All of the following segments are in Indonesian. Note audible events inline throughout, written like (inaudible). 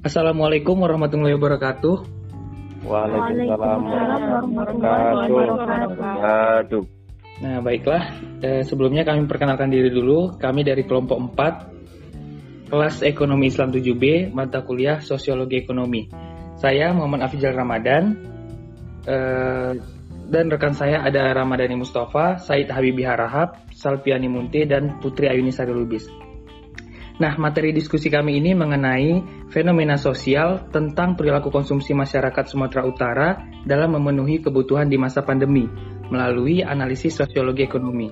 Assalamualaikum warahmatullahi wabarakatuh. Waalaikumsalam warahmatullahi wabarakatuh. Nah, baiklah. Eh, sebelumnya kami perkenalkan diri dulu. Kami dari kelompok 4 kelas Ekonomi Islam 7B, mata kuliah Sosiologi Ekonomi. Saya Muhammad Afijal Ramadan. Eh, dan rekan saya ada Ramadhani Mustafa, Said Habibi Harahap, Salpiani Munte, dan Putri Ayuni Sari Lubis. Nah, materi diskusi kami ini mengenai fenomena sosial tentang perilaku konsumsi masyarakat Sumatera Utara dalam memenuhi kebutuhan di masa pandemi melalui analisis sosiologi ekonomi.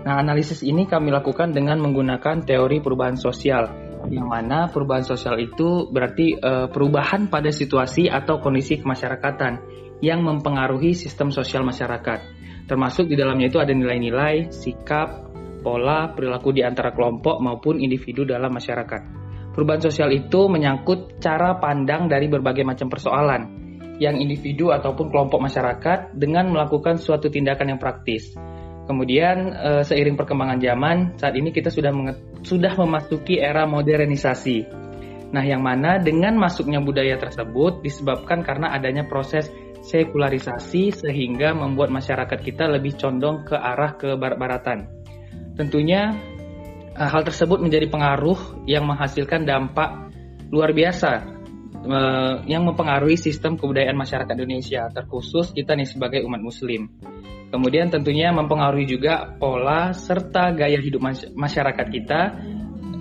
Nah, analisis ini kami lakukan dengan menggunakan teori perubahan sosial, yang mana perubahan sosial itu berarti uh, perubahan pada situasi atau kondisi kemasyarakatan yang mempengaruhi sistem sosial masyarakat. Termasuk di dalamnya itu ada nilai-nilai, sikap, pola perilaku di antara kelompok maupun individu dalam masyarakat. Perubahan sosial itu menyangkut cara pandang dari berbagai macam persoalan yang individu ataupun kelompok masyarakat dengan melakukan suatu tindakan yang praktis. Kemudian eh, seiring perkembangan zaman, saat ini kita sudah sudah memasuki era modernisasi. Nah, yang mana dengan masuknya budaya tersebut disebabkan karena adanya proses sekularisasi sehingga membuat masyarakat kita lebih condong ke arah ke barat-baratan. Tentunya uh, hal tersebut menjadi pengaruh yang menghasilkan dampak luar biasa uh, yang mempengaruhi sistem kebudayaan masyarakat Indonesia, terkhusus kita nih sebagai umat Muslim. Kemudian tentunya mempengaruhi juga pola serta gaya hidup masyarakat kita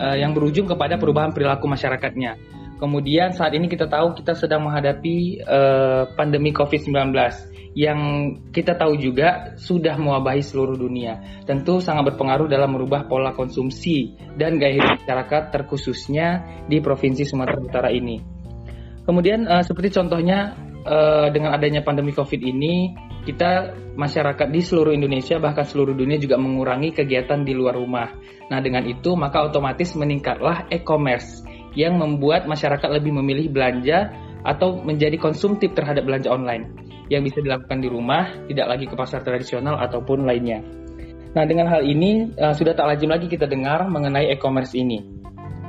uh, yang berujung kepada perubahan perilaku masyarakatnya. Kemudian saat ini kita tahu kita sedang menghadapi pandemi COVID-19 yang kita tahu juga sudah mewabahi seluruh dunia. Tentu sangat berpengaruh dalam merubah pola konsumsi dan gaya hidup masyarakat terkhususnya di Provinsi Sumatera Utara ini. Kemudian uh, seperti contohnya uh, dengan adanya pandemi Covid ini, kita masyarakat di seluruh Indonesia bahkan seluruh dunia juga mengurangi kegiatan di luar rumah. Nah, dengan itu maka otomatis meningkatlah e-commerce yang membuat masyarakat lebih memilih belanja atau menjadi konsumtif terhadap belanja online yang bisa dilakukan di rumah, tidak lagi ke pasar tradisional ataupun lainnya. Nah, dengan hal ini uh, sudah tak lazim lagi kita dengar mengenai e-commerce ini.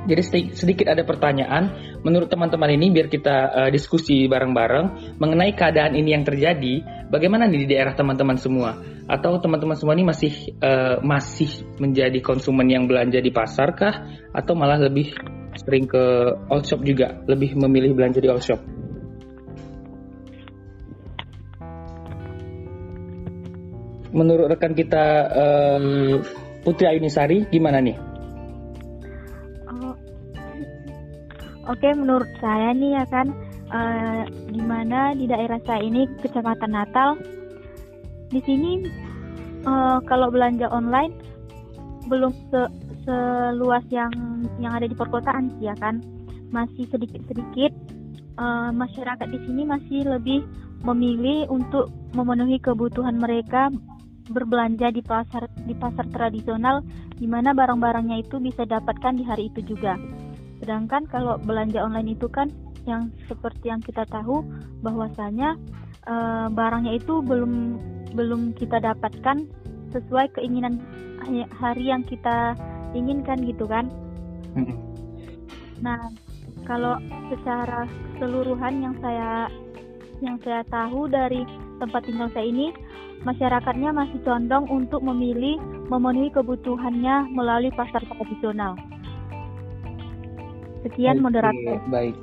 Jadi sedikit ada pertanyaan, menurut teman-teman ini biar kita uh, diskusi bareng-bareng mengenai keadaan ini yang terjadi, bagaimana nih di daerah teman-teman semua? Atau teman-teman semua ini masih uh, masih menjadi konsumen yang belanja di pasar kah? Atau malah lebih sering ke all shop juga, lebih memilih belanja di all shop? menurut rekan kita um, Putri Ayunisari gimana nih? Oh, Oke, menurut saya nih ya kan, uh, gimana di daerah saya ini Kecamatan Natal, di sini uh, kalau belanja online belum se seluas yang yang ada di perkotaan sih ya kan, masih sedikit-sedikit uh, masyarakat di sini masih lebih memilih untuk memenuhi kebutuhan mereka berbelanja di pasar di pasar tradisional di mana barang-barangnya itu bisa dapatkan di hari itu juga. Sedangkan kalau belanja online itu kan yang seperti yang kita tahu bahwasanya e, barangnya itu belum belum kita dapatkan sesuai keinginan hari yang kita inginkan gitu kan. Nah, kalau secara keseluruhan yang saya yang saya tahu dari tempat tinggal saya ini masyarakatnya masih condong untuk memilih memenuhi kebutuhannya melalui pasar tradisional. Sekian moderator. Baik.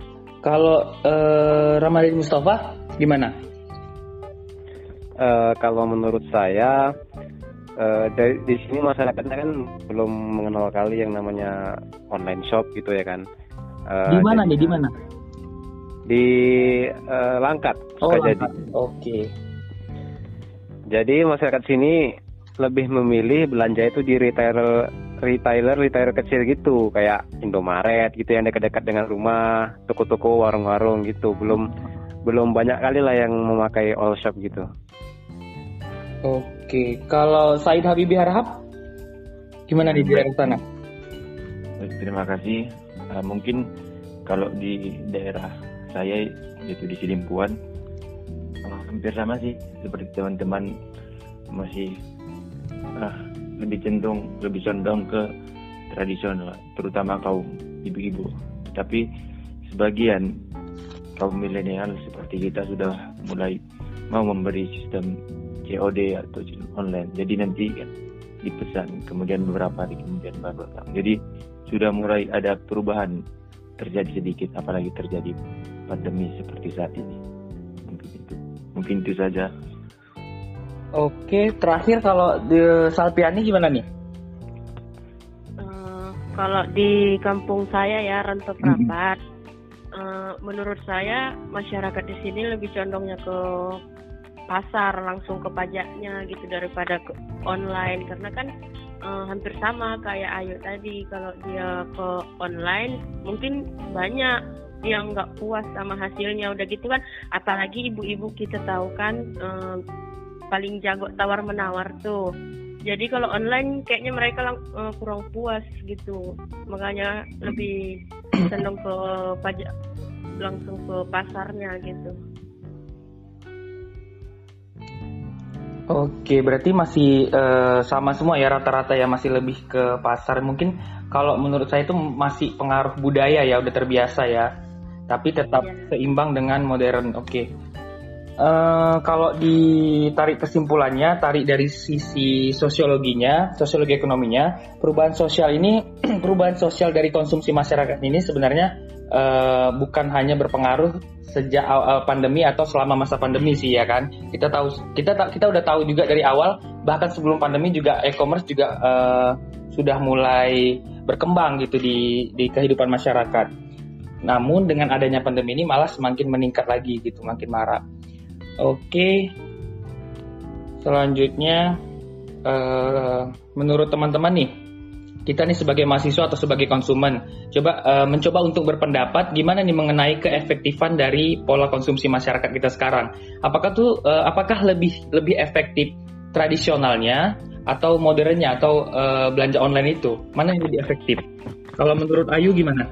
Kalau uh, Ramadhan Mustafa gimana? Uh, kalau menurut saya uh, dari di sini masyarakatnya kan belum mengenal kali yang namanya online shop gitu ya kan. Uh, di mana nih? Di mana? Di uh, Langkat. Oh, Langkat. Oke. Okay. Jadi masyarakat sini lebih memilih belanja itu di retailer retailer retailer kecil gitu kayak Indomaret gitu yang dekat-dekat dengan rumah, toko-toko, warung-warung gitu. Belum belum banyak kali lah yang memakai all shop gitu. Oke, kalau Said Habibi Harahap gimana di daerah sana? Terima kasih. Uh, mungkin kalau di daerah saya yaitu di Silimpuan hampir sama sih seperti teman-teman masih ah, lebih cenderung lebih condong ke tradisional terutama kaum ibu-ibu tapi sebagian kaum milenial seperti kita sudah mulai mau memberi sistem COD atau online. Jadi nanti kan dipesan, kemudian beberapa hari kemudian baru datang. Jadi sudah mulai ada perubahan terjadi sedikit, apalagi terjadi pandemi seperti saat ini. Mungkin itu, mungkin itu saja. Oke, terakhir kalau di Salpiani gimana nih? Uh, kalau di kampung saya ya Rantau Prapat, uh, menurut saya masyarakat di sini lebih condongnya ke pasar langsung ke pajaknya gitu daripada ke online. Karena kan uh, hampir sama kayak Ayu tadi. Kalau dia ke online mungkin banyak yang nggak puas sama hasilnya. Udah gitu kan apalagi ibu-ibu kita tahu kan uh, paling jago tawar menawar tuh. Jadi kalau online kayaknya mereka uh, kurang puas gitu. Makanya lebih cenderung ke pajak langsung ke pasarnya gitu Oke, berarti masih uh, sama semua ya rata-rata ya masih lebih ke pasar. Mungkin kalau menurut saya itu masih pengaruh budaya ya udah terbiasa ya. Tapi tetap ya. seimbang dengan modern. Oke. Uh, kalau ditarik kesimpulannya, tarik dari sisi sosiologinya, sosiologi ekonominya, perubahan sosial ini, (clears throat) perubahan sosial dari konsumsi masyarakat ini sebenarnya uh, bukan hanya berpengaruh sejak uh, pandemi atau selama masa pandemi sih ya kan? Kita tahu kita kita udah tahu juga dari awal bahkan sebelum pandemi juga e-commerce juga uh, sudah mulai berkembang gitu di di kehidupan masyarakat. Namun dengan adanya pandemi ini malah semakin meningkat lagi gitu makin marak. Oke. Selanjutnya uh, menurut teman-teman nih kita nih sebagai mahasiswa atau sebagai konsumen coba uh, mencoba untuk berpendapat gimana nih mengenai keefektifan dari pola konsumsi masyarakat kita sekarang. Apakah tuh uh, apakah lebih lebih efektif tradisionalnya atau modernnya atau uh, belanja online itu? Mana yang lebih efektif? Kalau menurut Ayu gimana?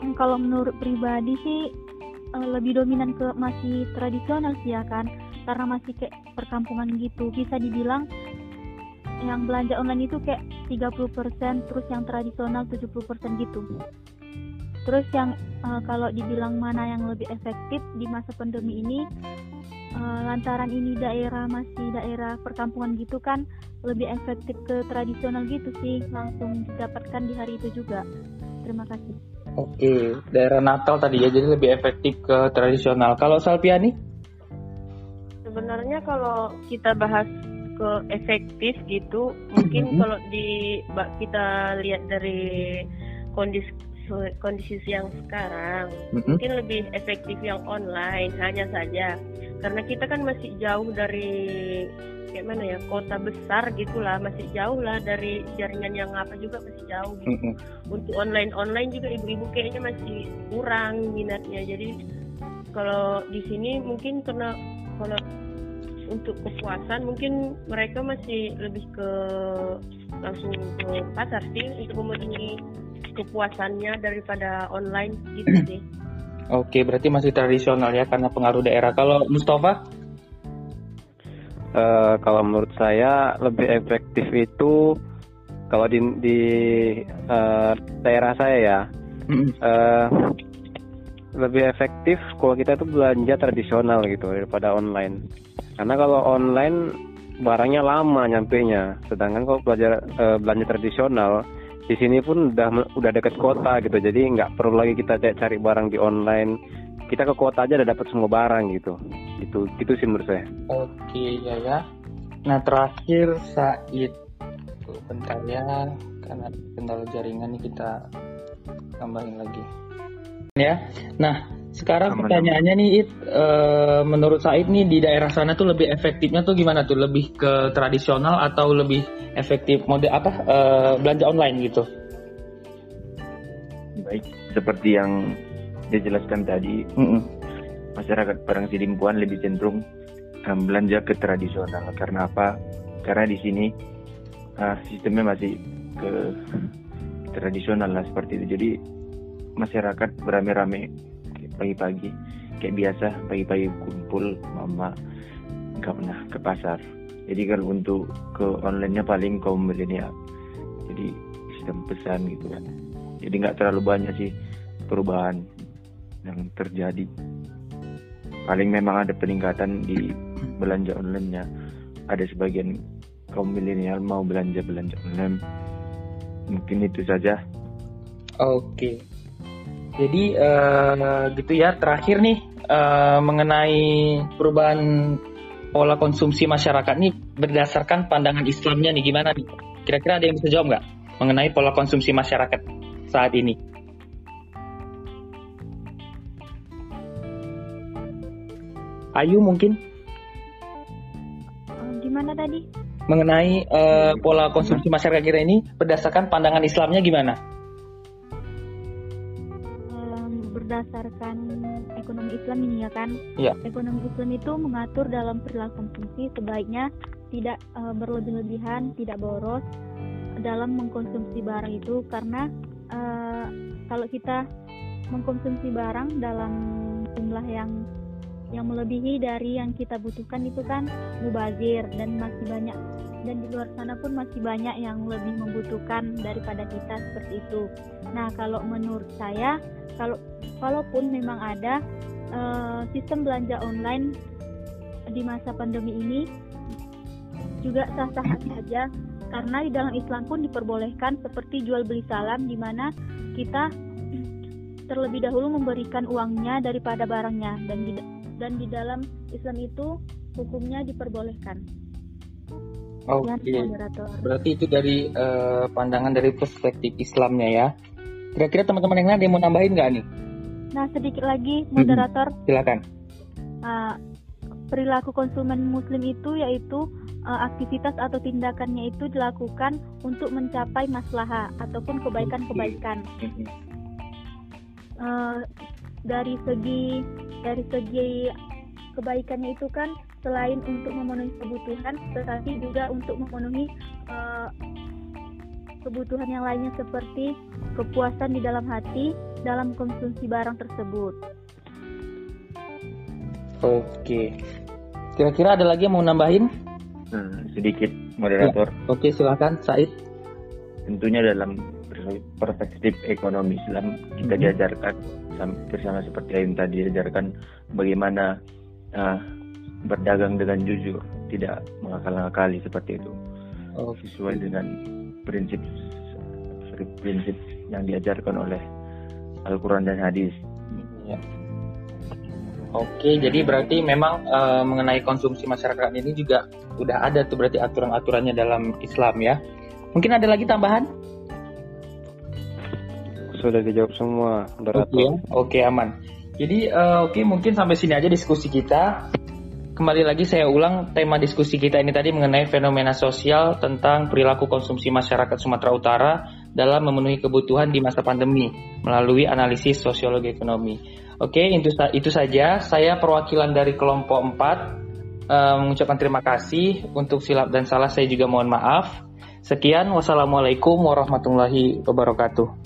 Hmm, kalau menurut pribadi sih lebih dominan ke masih tradisional sih ya kan karena masih kayak perkampungan gitu bisa dibilang yang belanja online itu kayak 30% terus yang tradisional 70% gitu terus yang uh, kalau dibilang mana yang lebih efektif di masa pandemi ini uh, lantaran ini daerah masih daerah perkampungan gitu kan lebih efektif ke tradisional gitu sih langsung didapatkan di hari itu juga terima kasih Oke, daerah Natal tadi ya, jadi lebih efektif ke tradisional. Kalau Salpiani? Sebenarnya kalau kita bahas ke efektif gitu mungkin mm -hmm. kalau di kita lihat dari kondisi kondisi yang sekarang mm -hmm. mungkin lebih efektif yang online hanya saja karena kita kan masih jauh dari kayak mana ya kota besar gitulah masih jauh lah dari jaringan yang apa juga masih jauh gitu. Mm -hmm. Untuk online online juga ibu-ibu kayaknya masih kurang minatnya jadi kalau di sini mungkin karena kalau untuk kepuasan mungkin mereka masih lebih ke langsung ke pasar sih untuk memenuhi kepuasannya daripada online gitu sih. Oke, berarti masih tradisional ya karena pengaruh daerah. Kalau Mustafa? Uh, kalau menurut saya lebih efektif itu kalau di, di uh, daerah saya ya uh, lebih efektif kalau kita itu belanja tradisional gitu daripada online. Karena kalau online barangnya lama nyampe nya, sedangkan kalau belajar e, belanja tradisional di sini pun udah udah dekat kota gitu, jadi nggak perlu lagi kita cari barang di online. Kita ke kota aja udah dapat semua barang gitu. Itu itu sih menurut saya. Oke ya ya. Nah terakhir Said, bentar ya, karena kendala jaringan nih kita tambahin lagi. Ya, nah sekarang pertanyaannya nih, It, uh, menurut Said nih di daerah sana tuh lebih efektifnya tuh gimana tuh? Lebih ke tradisional atau lebih efektif mode apa uh, belanja online gitu? Baik, seperti yang dijelaskan tadi, mm -mm. masyarakat Parang Sidimpuan lebih cenderung um, belanja ke tradisional. Karena apa? Karena di sini uh, sistemnya masih ke tradisional lah seperti itu. Jadi masyarakat beramai-ramai pagi-pagi kayak biasa pagi-pagi kumpul mama nggak pernah ke pasar jadi kalau untuk ke online-nya paling kaum milenial jadi sistem pesan gitu kan jadi nggak terlalu banyak sih perubahan yang terjadi. Paling memang ada peningkatan di belanja online-nya. Ada sebagian kaum milenial mau belanja belanja online. Mungkin itu saja. Oke. Jadi uh, gitu ya. Terakhir nih uh, mengenai perubahan pola konsumsi masyarakat nih berdasarkan pandangan Islamnya nih gimana nih? Kira-kira ada yang bisa jawab nggak mengenai pola konsumsi masyarakat saat ini? Ayu mungkin? Oh, gimana tadi? Mengenai uh, pola konsumsi masyarakat kita ini berdasarkan pandangan Islamnya gimana? Berdasarkan ekonomi Islam ini ya kan? Ya. Ekonomi Islam itu mengatur dalam perilaku konsumsi sebaiknya tidak uh, berlebih-lebihan, tidak boros dalam mengkonsumsi barang itu karena uh, kalau kita mengkonsumsi barang dalam jumlah yang yang melebihi dari yang kita butuhkan itu kan mubazir dan masih banyak. Dan di luar sana pun masih banyak yang lebih membutuhkan daripada kita seperti itu. Nah, kalau menurut saya kalau walaupun memang ada uh, sistem belanja online di masa pandemi ini juga sah-sah saja. Karena di dalam Islam pun diperbolehkan seperti jual beli salam di mana kita terlebih dahulu memberikan uangnya daripada barangnya. Dan dan di dalam Islam itu hukumnya diperbolehkan. Oke. Okay. Berarti itu dari uh, pandangan dari perspektif Islamnya ya. Kira-kira teman-teman yang lain ada yang mau nambahin nggak nih? Nah sedikit lagi moderator. Hmm, silakan. Uh, perilaku konsumen Muslim itu yaitu uh, aktivitas atau tindakannya itu dilakukan untuk mencapai maslahah ataupun kebaikan-kebaikan. Uh, dari segi dari segi kebaikannya itu kan selain untuk memenuhi kebutuhan tetapi juga untuk memenuhi uh, kebutuhan yang lainnya seperti kepuasan di dalam hati dalam konsumsi barang tersebut. Oke. Kira-kira ada lagi yang mau nambahin? Hmm, sedikit moderator. Ya. Oke, silakan Said. Tentunya dalam perspektif ekonomi Islam kita hmm. diajarkan bersama seperti yang tadi diajarkan bagaimana uh, berdagang dengan jujur, tidak mengakal-akali seperti itu. Oh. Sesuai dengan prinsip prinsip yang diajarkan oleh Al-Quran dan Hadis. Ya. Oke, jadi berarti memang uh, mengenai konsumsi masyarakat ini juga udah ada tuh berarti aturan-aturannya dalam Islam ya. Mungkin ada lagi tambahan? Sudah dijawab semua. Oke, okay, okay, aman. Jadi uh, oke okay, mungkin sampai sini aja diskusi kita. Kembali lagi saya ulang tema diskusi kita ini tadi mengenai fenomena sosial tentang perilaku konsumsi masyarakat Sumatera Utara dalam memenuhi kebutuhan di masa pandemi melalui analisis sosiologi ekonomi. Oke, itu itu saja. Saya perwakilan dari kelompok 4 uh, eh, mengucapkan terima kasih untuk silap dan salah saya juga mohon maaf. Sekian, wassalamualaikum warahmatullahi wabarakatuh.